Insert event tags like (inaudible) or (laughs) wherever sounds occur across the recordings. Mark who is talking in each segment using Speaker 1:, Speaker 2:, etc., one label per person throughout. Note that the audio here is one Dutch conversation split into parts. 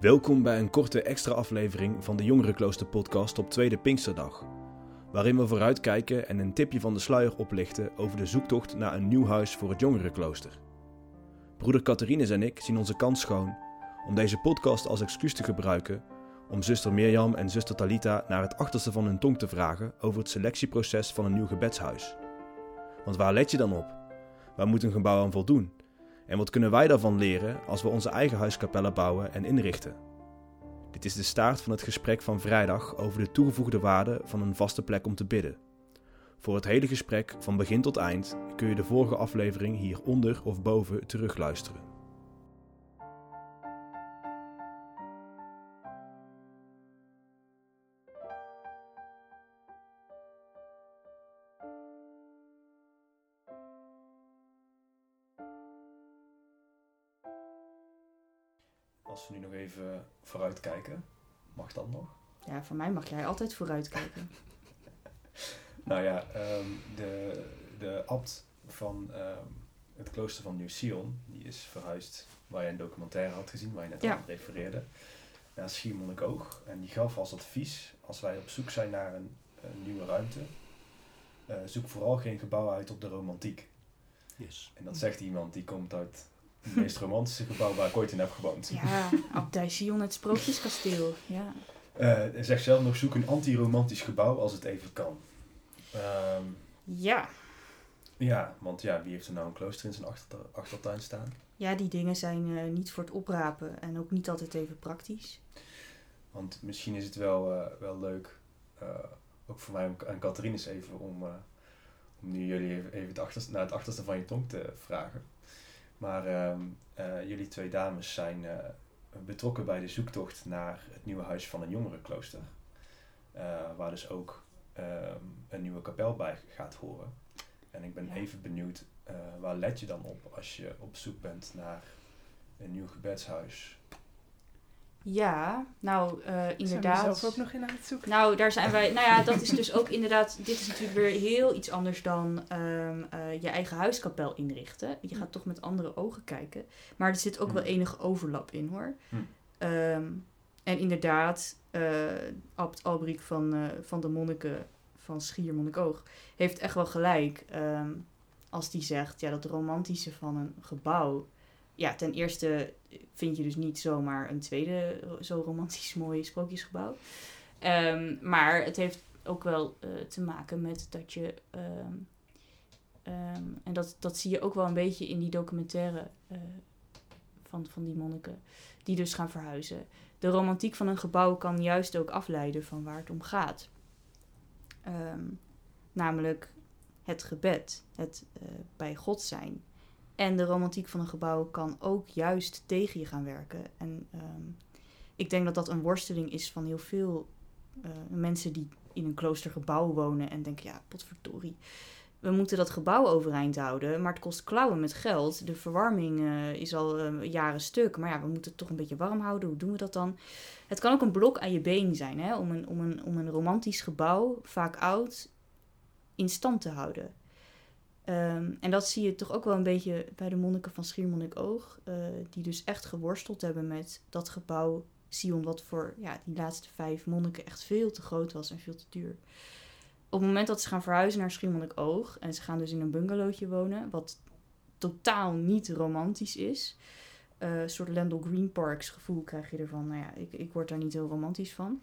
Speaker 1: Welkom bij een korte extra aflevering van de Jongerenklooster podcast op tweede Pinksterdag. Waarin we vooruitkijken en een tipje van de sluier oplichten over de zoektocht naar een nieuw huis voor het Jongerenklooster. Broeder Catharines en ik zien onze kans schoon om deze podcast als excuus te gebruiken om zuster Mirjam en zuster Talita naar het achterste van hun tong te vragen over het selectieproces van een nieuw gebedshuis. Want waar let je dan op? Waar moet een gebouw aan voldoen? En wat kunnen wij daarvan leren als we onze eigen huiskapellen bouwen en inrichten? Dit is de staart van het gesprek van vrijdag over de toegevoegde waarde van een vaste plek om te bidden. Voor het hele gesprek van begin tot eind kun je de vorige aflevering hieronder of boven terugluisteren. Even vooruitkijken, mag dat nog?
Speaker 2: Ja, voor mij mag jij altijd vooruitkijken. (laughs)
Speaker 1: Nou ja, ehm, de, de abt van ehm, het klooster van Nieuw-Sion, die is verhuisd waar je een documentaire had gezien, waar je net
Speaker 2: Ja.
Speaker 1: aan refereerde, naar Schiermonnikoog. En die gaf als advies, als wij op zoek zijn naar een, een nieuwe ruimte, eh, zoek vooral geen gebouw uit op de romantiek.
Speaker 3: Yes.
Speaker 1: En dat zegt iemand die komt uit het meest romantische gebouw waar ik ooit in heb gewoond.
Speaker 2: Ja, Abdij Sion, het sprookjeskasteel. Ja.
Speaker 1: Eh, zegt zelf nog, zoek een anti-romantisch gebouw als het even kan. Ehm,
Speaker 2: ja.
Speaker 1: ja, want ja, wie heeft er nou een klooster in zijn achter, achtertuin staan?
Speaker 2: Ja, die dingen zijn eh, niet voor het oprapen en ook niet altijd even praktisch.
Speaker 1: Want misschien is het wel, eh, wel leuk, eh, ook voor mij en Catharines even, om, eh, om nu jullie even, even het achterste, naar het achterste van je tong te vragen. Maar ehm, eh, jullie twee dames zijn eh, betrokken bij de zoektocht naar het nieuwe huis van een jongerenklooster. Eh, waar dus ook ehm, een nieuwe kapel bij gaat horen. En ik ben
Speaker 2: Ja.
Speaker 1: even benieuwd, waar let je dan op als je op zoek bent naar een nieuw gebedshuis?
Speaker 2: Ja, nou eh,
Speaker 4: Zijn we
Speaker 2: inderdaad.
Speaker 4: zelf ook nog in aan het zoeken?
Speaker 2: Nou, daar zijn wij. Nou ja, dat is dus ook inderdaad. Dit is natuurlijk weer heel iets anders dan ehm, eh, je eigen huiskapel inrichten. Je gaat toch met andere ogen kijken. Maar er zit ook wel
Speaker 1: Hmm.
Speaker 2: enige overlap in hoor.
Speaker 1: Hmm.
Speaker 2: Ehm, en inderdaad, eh Abt Albrecht van, eh, van de monniken van Schiermonnikoog heeft echt wel gelijk. ehm, als die zegt, ja, dat romantische van een gebouw. Ja, ten eerste vind je dus niet zomaar een tweede zo romantisch (laughs) mooi sprookjesgebouw. Ehm, maar het heeft ook wel eh, te maken met dat je. ehm, ehm, en dat, dat zie je ook wel een beetje in die documentaire eh, van, van die monniken. Die dus gaan verhuizen. De romantiek van een gebouw kan juist ook afleiden van waar het om gaat. Namelijk het gebed, het eh, bij God zijn. En de romantiek van een gebouw kan ook juist tegen je gaan werken. En ehm, ik denk dat dat een worsteling is van heel veel eh, mensen die in een kloostergebouw wonen en denken, ja, potverdorie. We moeten dat gebouw overeind houden, maar het kost klauwen met geld. De verwarming eh, is al eh, jaren stuk, maar ja, we moeten het toch een beetje warm houden. Hoe doen we dat dan? Het kan ook een blok aan je been zijn, hè? Om, een, om, een, om een romantisch gebouw, vaak oud, in stand te houden. Ehm, en dat zie je toch ook wel een beetje bij de monniken van Schiermonnikoog, eh die dus echt geworsteld hebben met dat gebouw Sion, wat voor ja, die laatste vijf monniken echt veel te groot was en veel te duur. Op het moment dat ze gaan verhuizen naar Schiermonnikoog en ze gaan dus in een bungalowtje wonen, wat totaal niet romantisch is, eh, een soort Landel Green Parks gevoel krijg je ervan. Nou ja, ik, ik word daar niet heel romantisch van.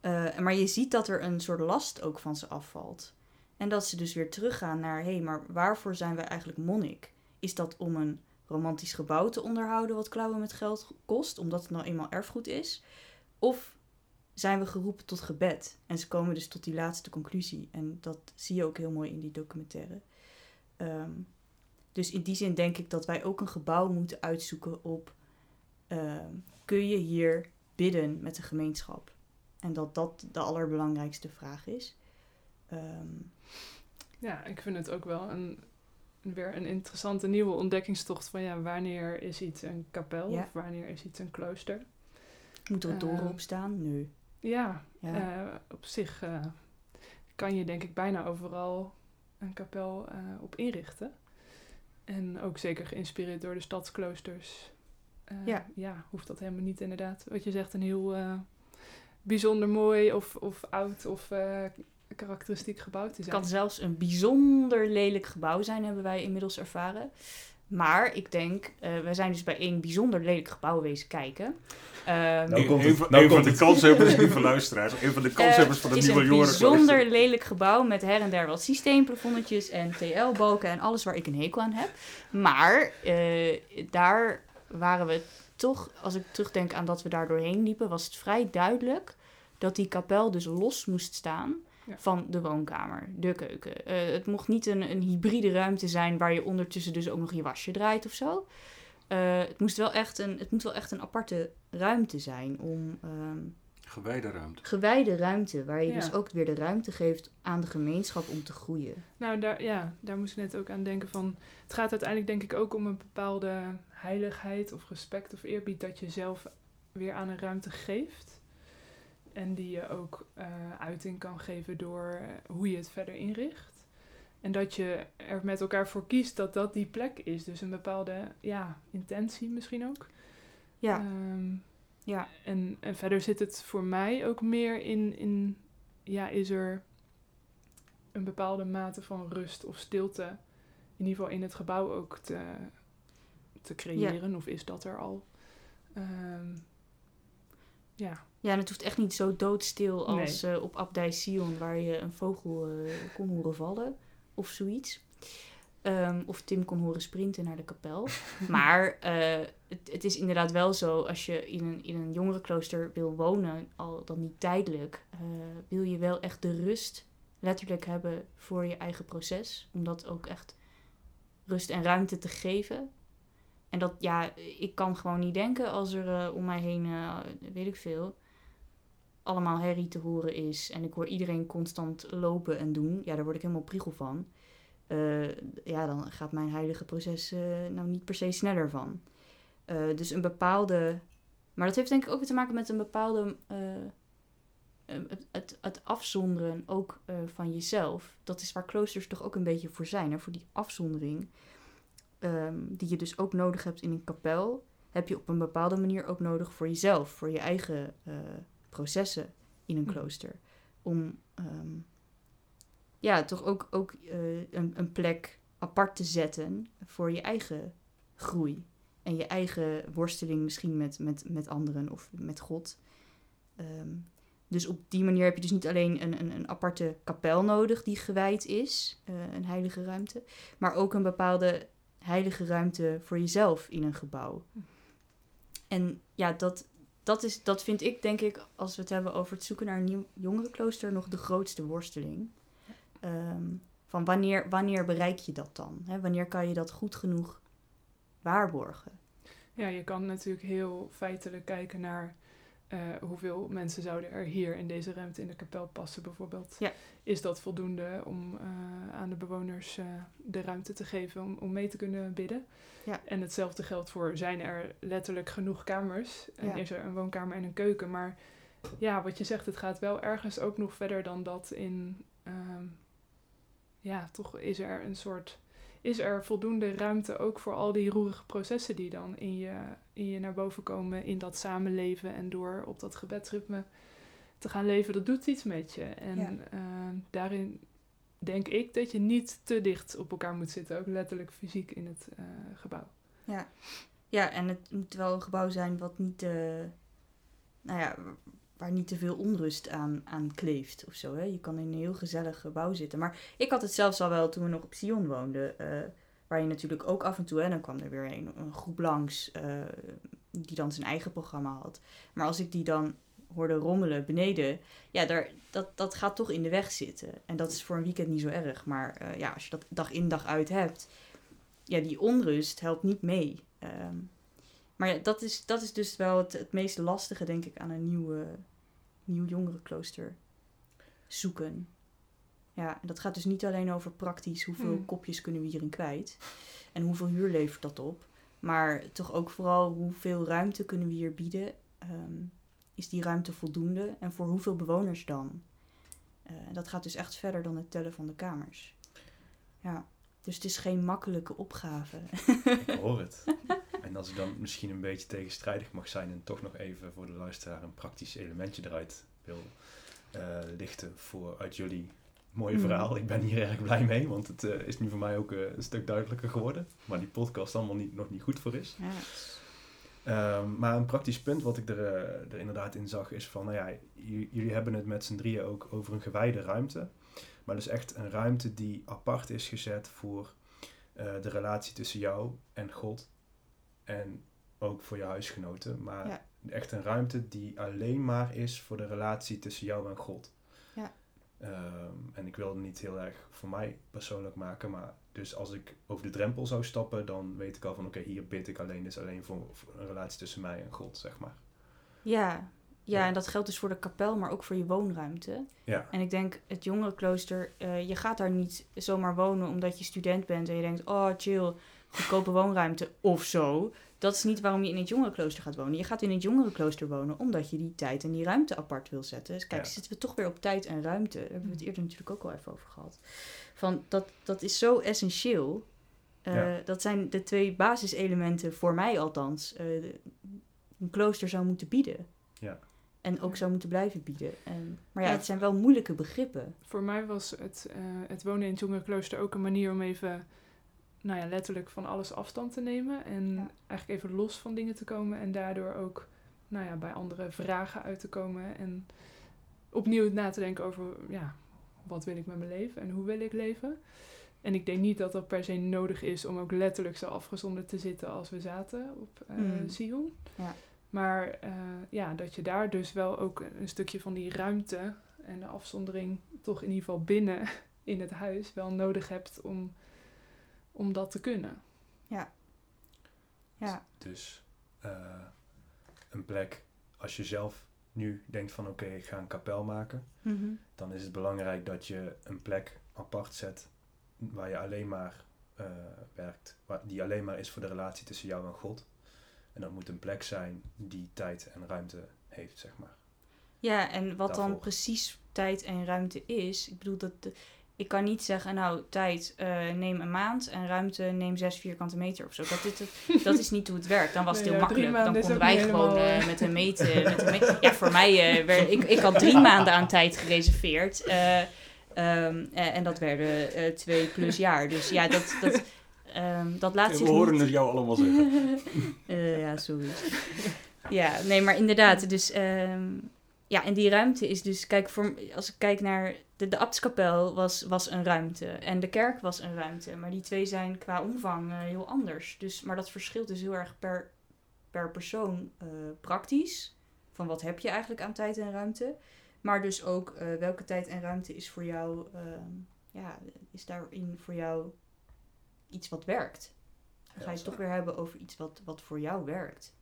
Speaker 2: Eh, maar je ziet dat er een soort last ook van ze afvalt. En dat ze dus weer teruggaan naar, hé, hey, maar waarvoor zijn wij eigenlijk monnik? Is dat om een romantisch gebouw te onderhouden wat klauwen met geld kost, omdat het nou eenmaal erfgoed is? Of zijn we geroepen tot gebed? En ze komen dus tot die laatste conclusie. En dat zie je ook heel mooi in die documentaire. Ehm, dus in die zin denk ik dat wij ook een gebouw moeten uitzoeken op... ehm, kun je hier bidden met de gemeenschap? En dat dat de allerbelangrijkste vraag is. Ehm,
Speaker 4: Ja, ik vind het ook wel een, weer een interessante nieuwe ontdekkingstocht van ja, wanneer is iets een kapel
Speaker 2: Ja.
Speaker 4: of wanneer is iets een klooster.
Speaker 2: moet er een toren
Speaker 4: Eh,
Speaker 2: op staan? Nee.
Speaker 4: Ja,
Speaker 2: Ja.
Speaker 4: eh, op zich eh, kan je denk ik bijna overal een kapel eh, op inrichten. En ook zeker geïnspireerd door de stadskloosters eh,
Speaker 2: Ja.
Speaker 4: ja. hoeft dat helemaal niet inderdaad. Wat je zegt, een heel eh, bijzonder mooi of, of oud of eh, karakteristiek gebouw te
Speaker 2: Het
Speaker 4: zijn.
Speaker 2: kan zelfs een bijzonder lelijk gebouw zijn, hebben wij inmiddels ervaren. Maar ik denk, eh we zijn dus bij één bijzonder lelijk gebouw wezen kijken. Ehm,
Speaker 1: Nou
Speaker 3: Een-
Speaker 1: komt
Speaker 3: een
Speaker 1: het,
Speaker 3: van,
Speaker 1: nou
Speaker 3: een van
Speaker 1: komt
Speaker 3: de
Speaker 1: het.
Speaker 3: kanshebbers, lieve luisteraars. Een van de kanshebbers van
Speaker 2: het
Speaker 3: het
Speaker 2: is
Speaker 3: nieuwe
Speaker 2: een bijzonder lelijk gebouw met her en der wat systeemplafonnetjes en TL-balken en alles waar ik een hekel aan heb. Maar eh, daar waren we toch, als ik terugdenk aan dat we daar doorheen liepen, was het vrij duidelijk dat die kapel dus los moest staan
Speaker 4: Ja.
Speaker 2: van de woonkamer, de keuken. Eh, het mocht niet een, een hybride ruimte zijn waar je ondertussen dus ook nog je wasje draait of zo. Eh, het, moest wel echt een, het moet wel echt een aparte ruimte zijn om... ehm,
Speaker 3: Gewijde ruimte.
Speaker 2: gewijde ruimte, waar je
Speaker 4: Ja.
Speaker 2: dus ook weer de ruimte geeft aan de gemeenschap om te groeien.
Speaker 4: Nou, daar, ja, daar moest ik net ook aan denken van... Het gaat uiteindelijk denk ik ook om een bepaalde heiligheid of respect of eerbied... dat je zelf weer aan een ruimte geeft. En die je ook eh, uiting kan geven door eh, hoe je het verder inricht. En dat je er met elkaar voor kiest dat dat die plek is. Dus een bepaalde ja, intentie misschien ook.
Speaker 2: Ja,
Speaker 4: Ehm,
Speaker 2: ja,
Speaker 4: en, en verder zit het voor mij ook meer in, in ja, is er een bepaalde mate van rust of stilte, in ieder geval in het gebouw ook te, te creëren, of is dat er al? Ehm, ja,
Speaker 2: ja, en het hoeft echt niet zo doodstil als
Speaker 4: Nee.
Speaker 2: eh, op Abdij Sion, waar je een vogel eh, kon horen vallen of zoiets. Ehm, of Tim kon horen sprinten naar de kapel. (laughs) maar eh, het, het is inderdaad wel zo, als je in een, in een jongerenklooster wil wonen, al dan niet tijdelijk, wil je wel echt de rust letterlijk hebben voor je eigen proces. Om dat ook echt rust en ruimte te geven. En dat, ja, ik kan gewoon niet denken als er eh, om mij heen, eh, weet ik veel, allemaal herrie te horen is. En ik hoor iedereen constant lopen en doen. Ja, daar word ik helemaal priegel van. Eh, ja, dan gaat mijn heilige proces nou niet per se sneller van. Dus een bepaalde... Maar dat heeft denk ik ook weer te maken met een bepaalde... het, het, het afzonderen ook van jezelf. Dat is waar kloosters toch ook een beetje voor zijn. Hè? Voor die afzondering. Ehm, die je dus ook nodig hebt in een kapel. Heb je op een bepaalde manier ook nodig voor jezelf. Voor je eigen eh, processen in een
Speaker 4: Hm.
Speaker 2: klooster. Om ehm, ja, toch ook, ook eh, een, een plek apart te zetten voor je eigen groei. En je eigen worsteling misschien met, met, met anderen of met God. Ehm, dus op die manier heb je dus niet alleen een, een, een aparte kapel nodig die gewijd is, eh, een heilige ruimte, maar ook een bepaalde heilige ruimte voor jezelf in een gebouw. En ja, dat, dat, is, dat vind ik denk ik, als we het hebben over het zoeken naar een nieuw jongerenklooster, nog de grootste worsteling. Ehm, van wanneer, wanneer bereik je dat dan? Wanneer kan je dat goed genoeg waarborgen?
Speaker 4: ja, je kan natuurlijk heel feitelijk kijken naar eh, hoeveel mensen zouden er hier in deze ruimte in de kapel passen bijvoorbeeld.
Speaker 2: Ja.
Speaker 4: Is dat voldoende om eh, aan de bewoners eh, de ruimte te geven om, om mee te kunnen bidden?
Speaker 2: Ja.
Speaker 4: En hetzelfde geldt voor, zijn er letterlijk genoeg kamers? En
Speaker 2: Ja.
Speaker 4: is er een woonkamer en een keuken? Maar ja, wat je zegt, het gaat wel ergens ook nog verder dan dat in... ehm, ja, toch is er een soort... Is er voldoende ruimte ook voor al die roerige processen die dan in je, in je naar boven komen in dat samenleven en door op dat gebedsritme te gaan leven, dat doet iets met je. En
Speaker 2: Ja.
Speaker 4: ehm, daarin denk ik dat je niet te dicht op elkaar moet zitten, ook letterlijk fysiek in het eh, gebouw.
Speaker 2: Ja. ja, en het moet wel een gebouw zijn wat niet, eh, nou ja, waar niet te veel onrust aan, aan kleeft of zo. Hè? Je kan in een heel gezellig gebouw zitten. Maar ik had het zelfs al wel toen we nog op Sion woonden. eh, waar je natuurlijk ook af en toe, en dan kwam er weer een, een groep langs eh, die dan zijn eigen programma had. Maar als ik die dan hoorde rommelen beneden, ja, daar, dat, dat gaat toch in de weg zitten. En dat is voor een weekend niet zo erg. Maar eh, ja, als je dat dag in dag uit hebt, ja, die onrust helpt niet mee. Ehm, maar ja, dat is, dat is dus wel het, het meest lastige, denk ik, aan een nieuwe, nieuw jongerenklooster zoeken. Ja, en dat gaat dus niet alleen over praktisch hoeveel
Speaker 4: Hmm.
Speaker 2: kopjes kunnen we hierin kwijt en hoeveel huur levert dat op, maar toch ook vooral hoeveel ruimte kunnen we hier bieden. Ehm, is die ruimte voldoende en voor hoeveel bewoners dan? Eh, dat gaat dus echt verder dan het tellen van de kamers. Ja, dus het is geen makkelijke opgave.
Speaker 1: Ik hoor het. (laughs) En als ik dan misschien een beetje tegenstrijdig mag zijn en toch nog even voor de luisteraar een praktisch elementje eruit wil eh, lichten voor uit jullie mooie
Speaker 2: Mm.
Speaker 1: verhaal. Ik ben hier erg blij mee, want het eh, is nu voor mij ook eh, een stuk duidelijker geworden. Waar die podcast allemaal niet, nog niet goed voor is.
Speaker 2: Ja.
Speaker 1: Ehm, maar een praktisch punt wat ik er, er inderdaad in zag is van, nou ja, jullie hebben het met z'n drieën ook over een gewijde ruimte. Maar dus echt een ruimte die apart is gezet voor de relatie tussen jou en God. En ook voor je huisgenoten. Maar
Speaker 2: Ja.
Speaker 1: echt een ruimte die alleen maar is voor de relatie tussen jou en God.
Speaker 2: Ja.
Speaker 1: Ehm, en ik wil het niet heel erg voor mij persoonlijk maken, maar dus als ik over de drempel zou stappen, dan weet ik al van oké, hier bid ik alleen, dus alleen voor, voor een relatie tussen mij en God, zeg maar.
Speaker 2: Ja. ja, en dat geldt dus voor de kapel, maar ook voor je woonruimte.
Speaker 1: Ja.
Speaker 2: En ik denk, het jongerenklooster, eh je gaat daar niet zomaar wonen omdat je student bent en je denkt, oh chill, goedkope woonruimte of zo. Dat is niet waarom je in het jongerenklooster gaat wonen. Je gaat in het jongerenklooster wonen omdat je die tijd en die ruimte apart wil zetten. Dus kijk,
Speaker 1: Ja.
Speaker 2: zitten we toch weer op tijd en ruimte. Daar hebben we het eerder natuurlijk ook al even over gehad. Van, dat, dat is zo essentieel. Eh,
Speaker 1: Ja.
Speaker 2: Dat zijn de twee basiselementen, voor mij althans, eh, een klooster zou moeten bieden.
Speaker 1: Ja.
Speaker 2: En ook zou moeten blijven bieden. En, maar ja,
Speaker 4: Ja.
Speaker 2: het zijn wel moeilijke begrippen.
Speaker 4: Voor mij was het, eh, het wonen in het jongerenklooster ook een manier om even, nou ja, letterlijk van alles afstand te nemen. En
Speaker 2: Ja.
Speaker 4: eigenlijk even los van dingen te komen. En daardoor ook, nou ja, bij andere vragen uit te komen. En opnieuw na te denken over, ja, wat wil ik met mijn leven en hoe wil ik leven. En ik denk niet dat dat per se nodig is om ook letterlijk zo afgezonderd te zitten als we zaten op
Speaker 2: Hmm.
Speaker 4: Sion.
Speaker 2: Ja.
Speaker 4: Maar eh, ja, dat je daar dus wel ook een stukje van die ruimte en de afzondering toch in ieder geval binnen in het huis wel nodig hebt om, om dat te kunnen.
Speaker 2: Ja,
Speaker 1: Dus eh, een plek, als je zelf nu denkt van oké, ik ga een kapel maken,
Speaker 2: Mhm.
Speaker 1: dan is het belangrijk dat je een plek apart zet waar je alleen maar eh, werkt, waar, die alleen maar is voor de relatie tussen jou en God. En dat moet een plek zijn die tijd en ruimte heeft, zeg maar.
Speaker 2: ja en wat dan precies tijd en ruimte is. Ik bedoel, dat, de- ik kan niet zeggen, nou, tijd eh, neem een maand en ruimte neem zes vierkante meter of zo. Dat, dit, (laughs) dat is niet hoe het werkt. Dan was het
Speaker 4: Nee,
Speaker 2: heel makkelijk. Dan konden wij gewoon eh,
Speaker 4: eh.
Speaker 2: met een meet. met een ja, voor mij, eh, werd, ik, ik had drie maanden aan tijd gereserveerd. eh, ehm, eh, en dat werden eh, twee plus jaar. Dus ja, dat, dat, ehm, dat laat
Speaker 3: we
Speaker 2: zich
Speaker 3: horen
Speaker 2: niet...
Speaker 3: het jou allemaal zeggen. (laughs)
Speaker 2: Eh, ja, sorry. ja, nee, maar inderdaad. Dus, ehm, ja, en die ruimte is dus... Kijk, voor, als ik kijk naar... De, de abtskapel was, was een ruimte. En de kerk was een ruimte. Maar die twee zijn qua omvang eh, heel anders. Dus, maar dat verschilt dus heel erg per, per persoon eh, praktisch. Van wat heb je eigenlijk aan tijd en ruimte. Maar dus ook eh, welke tijd en ruimte is voor jou... ehm, ja, is daarin voor jou iets wat werkt. Dan ga je het toch weer hebben over iets wat, wat voor jou werkt.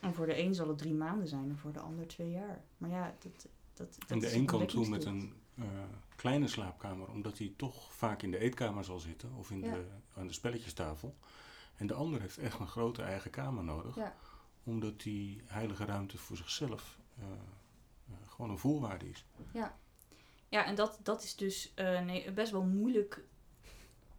Speaker 2: En voor de een zal het drie maanden zijn en voor de ander twee jaar. Maar ja, dat, dat, dat
Speaker 3: En de
Speaker 2: is
Speaker 3: een kan toe met een eh, kleine slaapkamer, omdat hij toch vaak in de eetkamer zal zitten of in
Speaker 2: Ja.
Speaker 3: de, aan de spelletjestafel. En de ander heeft echt een grote eigen kamer nodig,
Speaker 2: Ja.
Speaker 3: omdat die heilige ruimte voor zichzelf eh, eh, gewoon een voorwaarde is.
Speaker 2: Ja, en dat, dat is dus eh, nee, best wel moeilijk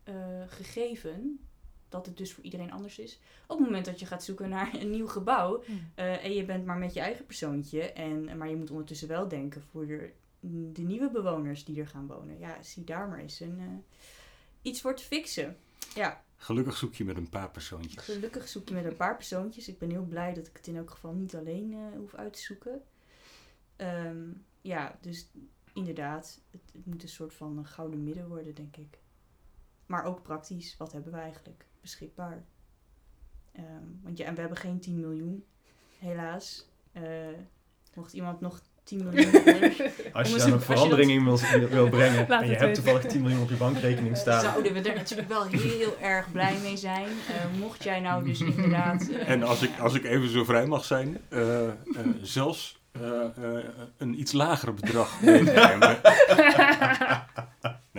Speaker 2: eh, gegeven. Dat het dus voor iedereen anders is. Op het moment dat je gaat zoeken naar een nieuw gebouw. eh, en je bent maar met je eigen persoontje. En, maar je moet ondertussen wel denken voor de, de nieuwe bewoners die er gaan wonen. Ja, zie daar maar eens een, eh, iets voor te fixen. Ja,
Speaker 3: Gelukkig zoek je met een paar persoontjes.
Speaker 2: Gelukkig zoek je met een paar persoontjes. Ik ben heel blij dat ik het in elk geval niet alleen eh, hoef uit te zoeken. Ehm, ja, dus inderdaad, het, het moet een soort van een gouden midden worden, denk ik. Maar ook praktisch, wat hebben we eigenlijk beschikbaar? Ehm, want ja, en we hebben geen 10 miljoen, helaas. Eh, mocht iemand nog 10 miljoen (laughs)
Speaker 1: Als je daar
Speaker 2: je (laughs)
Speaker 1: verandering in wil, wil brengen
Speaker 4: Laat
Speaker 1: en je hebt
Speaker 4: weten.
Speaker 1: toevallig 10 miljoen op je bankrekening (laughs) staan.
Speaker 2: zouden we er natuurlijk wel heel erg blij mee zijn. Eh, mocht jij nou dus inderdaad... eh,
Speaker 3: En als ik, als ik even zo vrij mag zijn, eh, eh, zelfs eh, eh, een iets lager bedrag meenemen.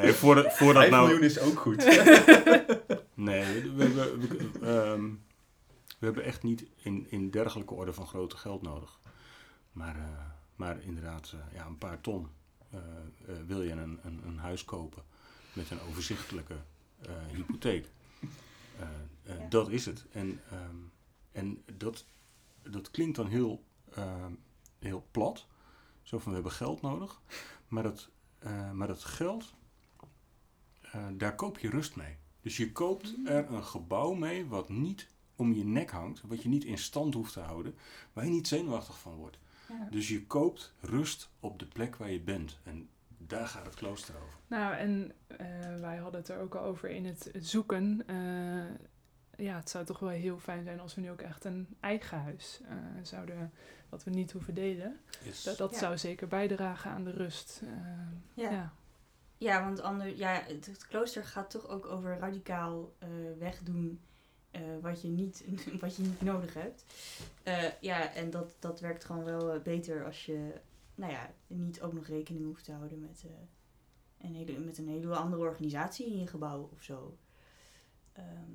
Speaker 3: Nee, voordat, voordat
Speaker 1: 5
Speaker 3: nou...
Speaker 1: miljoen is ook goed. (laughs)
Speaker 3: Nee, we, hebben, we, ehm, we hebben echt niet in, in dergelijke orde van grote geld nodig. Maar, eh, maar inderdaad, eh, ja, een paar ton eh, eh, wil je een, een, een huis kopen met een overzichtelijke eh, hypotheek.
Speaker 2: Ja.
Speaker 3: Dat is het. En ehm, En dat, dat klinkt dan heel, ehm, heel plat. Zo van we hebben geld nodig. Maar dat, eh, maar dat geld, eh, daar koop je rust mee. Dus je koopt er een gebouw mee wat niet om je nek hangt. Wat je niet in stand hoeft te houden. Waar je niet zenuwachtig van wordt.
Speaker 2: Ja.
Speaker 3: Dus je koopt rust op de plek waar je bent. En daar gaat het klooster over.
Speaker 4: Nou, en eh, wij hadden het er ook al over in het, zoeken. Eh, ja, het zou toch wel heel fijn zijn als we nu ook echt een eigen huis eh, zouden, wat we niet hoeven delen.
Speaker 3: Yes.
Speaker 4: Dat, dat
Speaker 2: Ja.
Speaker 4: zou zeker bijdragen aan de rust.
Speaker 2: Ja.
Speaker 4: ja.
Speaker 2: Ja, want ja, het, klooster gaat toch ook over radicaal eh, wegdoen eh, wat, je niet, (laughs) wat je niet nodig hebt. Eh, ja, en dat, dat werkt gewoon wel beter als je nou ja, niet ook nog rekening hoeft te houden met, een, hele, met een hele andere organisatie in je gebouw of zo. Ehm,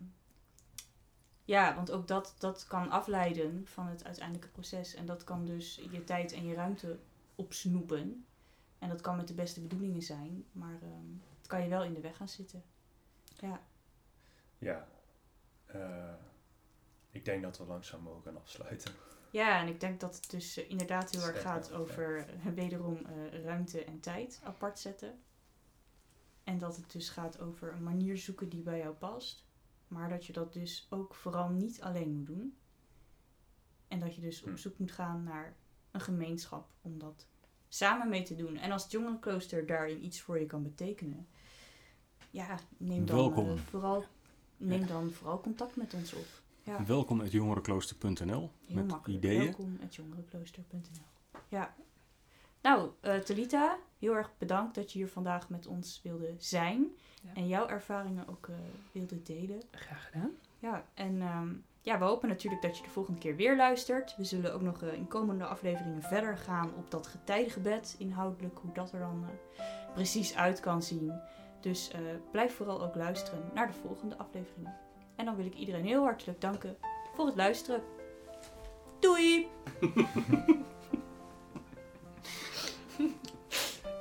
Speaker 2: ja, want ook dat, dat kan afleiden van het uiteindelijke proces. En dat kan dus je tijd en je ruimte opsnoepen. En dat kan met de beste bedoelingen zijn, maar ehm, het kan je wel in de weg gaan zitten. Ja,
Speaker 1: Ja. Eh, ik denk dat we langzaam mogen gaan afsluiten.
Speaker 2: ja en ik denk dat het dus eh, inderdaad heel erg gaat over eh, wederom ruimte en tijd apart zetten. En dat het dus gaat over een manier zoeken die bij jou past. Maar dat je dat dus ook vooral niet alleen moet doen. En dat je dus op
Speaker 1: Hm.
Speaker 2: zoek moet gaan naar een gemeenschap om dat samen mee te doen. En als het jongerenklooster daarin iets voor je kan betekenen, ja, neem dan,
Speaker 3: Welkom.
Speaker 2: eh, vooral, neem dan vooral contact met ons op. Ja.
Speaker 3: Welkom at jongerenklooster.nl
Speaker 2: Heel
Speaker 3: met
Speaker 2: makkelijk.
Speaker 3: ideeën.
Speaker 2: Welkom at jongerenklooster.nl. Ja. Nou, eh Talita, heel erg bedankt dat je hier vandaag met ons wilde zijn.
Speaker 4: Ja.
Speaker 2: En jouw ervaringen ook eh, wilde delen.
Speaker 4: Graag gedaan.
Speaker 2: Ja, en ehm, ja, we hopen natuurlijk dat je de volgende keer weer luistert. We zullen ook nog eh, in komende afleveringen verder gaan op dat getijdengebed inhoudelijk, hoe dat er dan eh, precies uit kan zien. Dus eh, blijf vooral ook luisteren naar de volgende afleveringen. En dan wil ik iedereen heel hartelijk danken voor het luisteren. Doei! (laughs)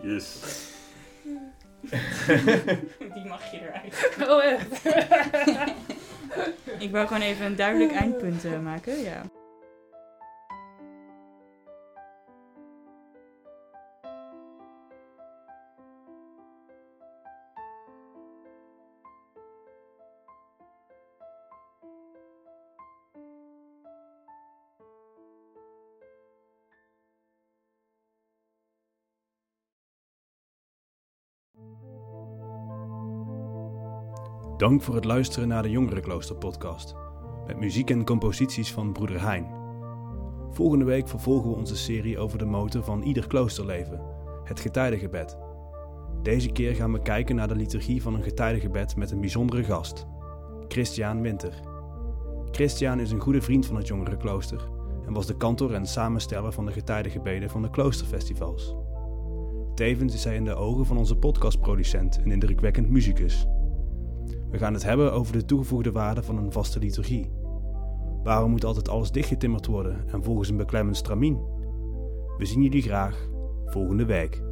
Speaker 3: Yes. (laughs)
Speaker 2: Die mag je eruit.
Speaker 4: Oh, echt? (laughs)
Speaker 2: Ik wou gewoon even een duidelijk eindpunt eh, maken, ja.
Speaker 1: Dank voor het luisteren naar de Jongerenklooster podcast. Met muziek en composities van broeder Hein. Volgende week vervolgen we onze serie over de motor van ieder kloosterleven, het getijdengebed. Deze keer gaan we kijken naar de liturgie van een getijdengebed met een bijzondere gast, Christian Winter. Christian is een goede vriend van het Jongerenklooster en was de kantor en samensteller van de getijdengebeden van de kloosterfestivals. Tevens is hij in de ogen van onze podcastproducent een indrukwekkend muzikus. We gaan het hebben over de toegevoegde waarde van een vaste liturgie. Waarom moet altijd alles dichtgetimmerd worden en volgens een beklemmend stramien? We zien jullie graag volgende week.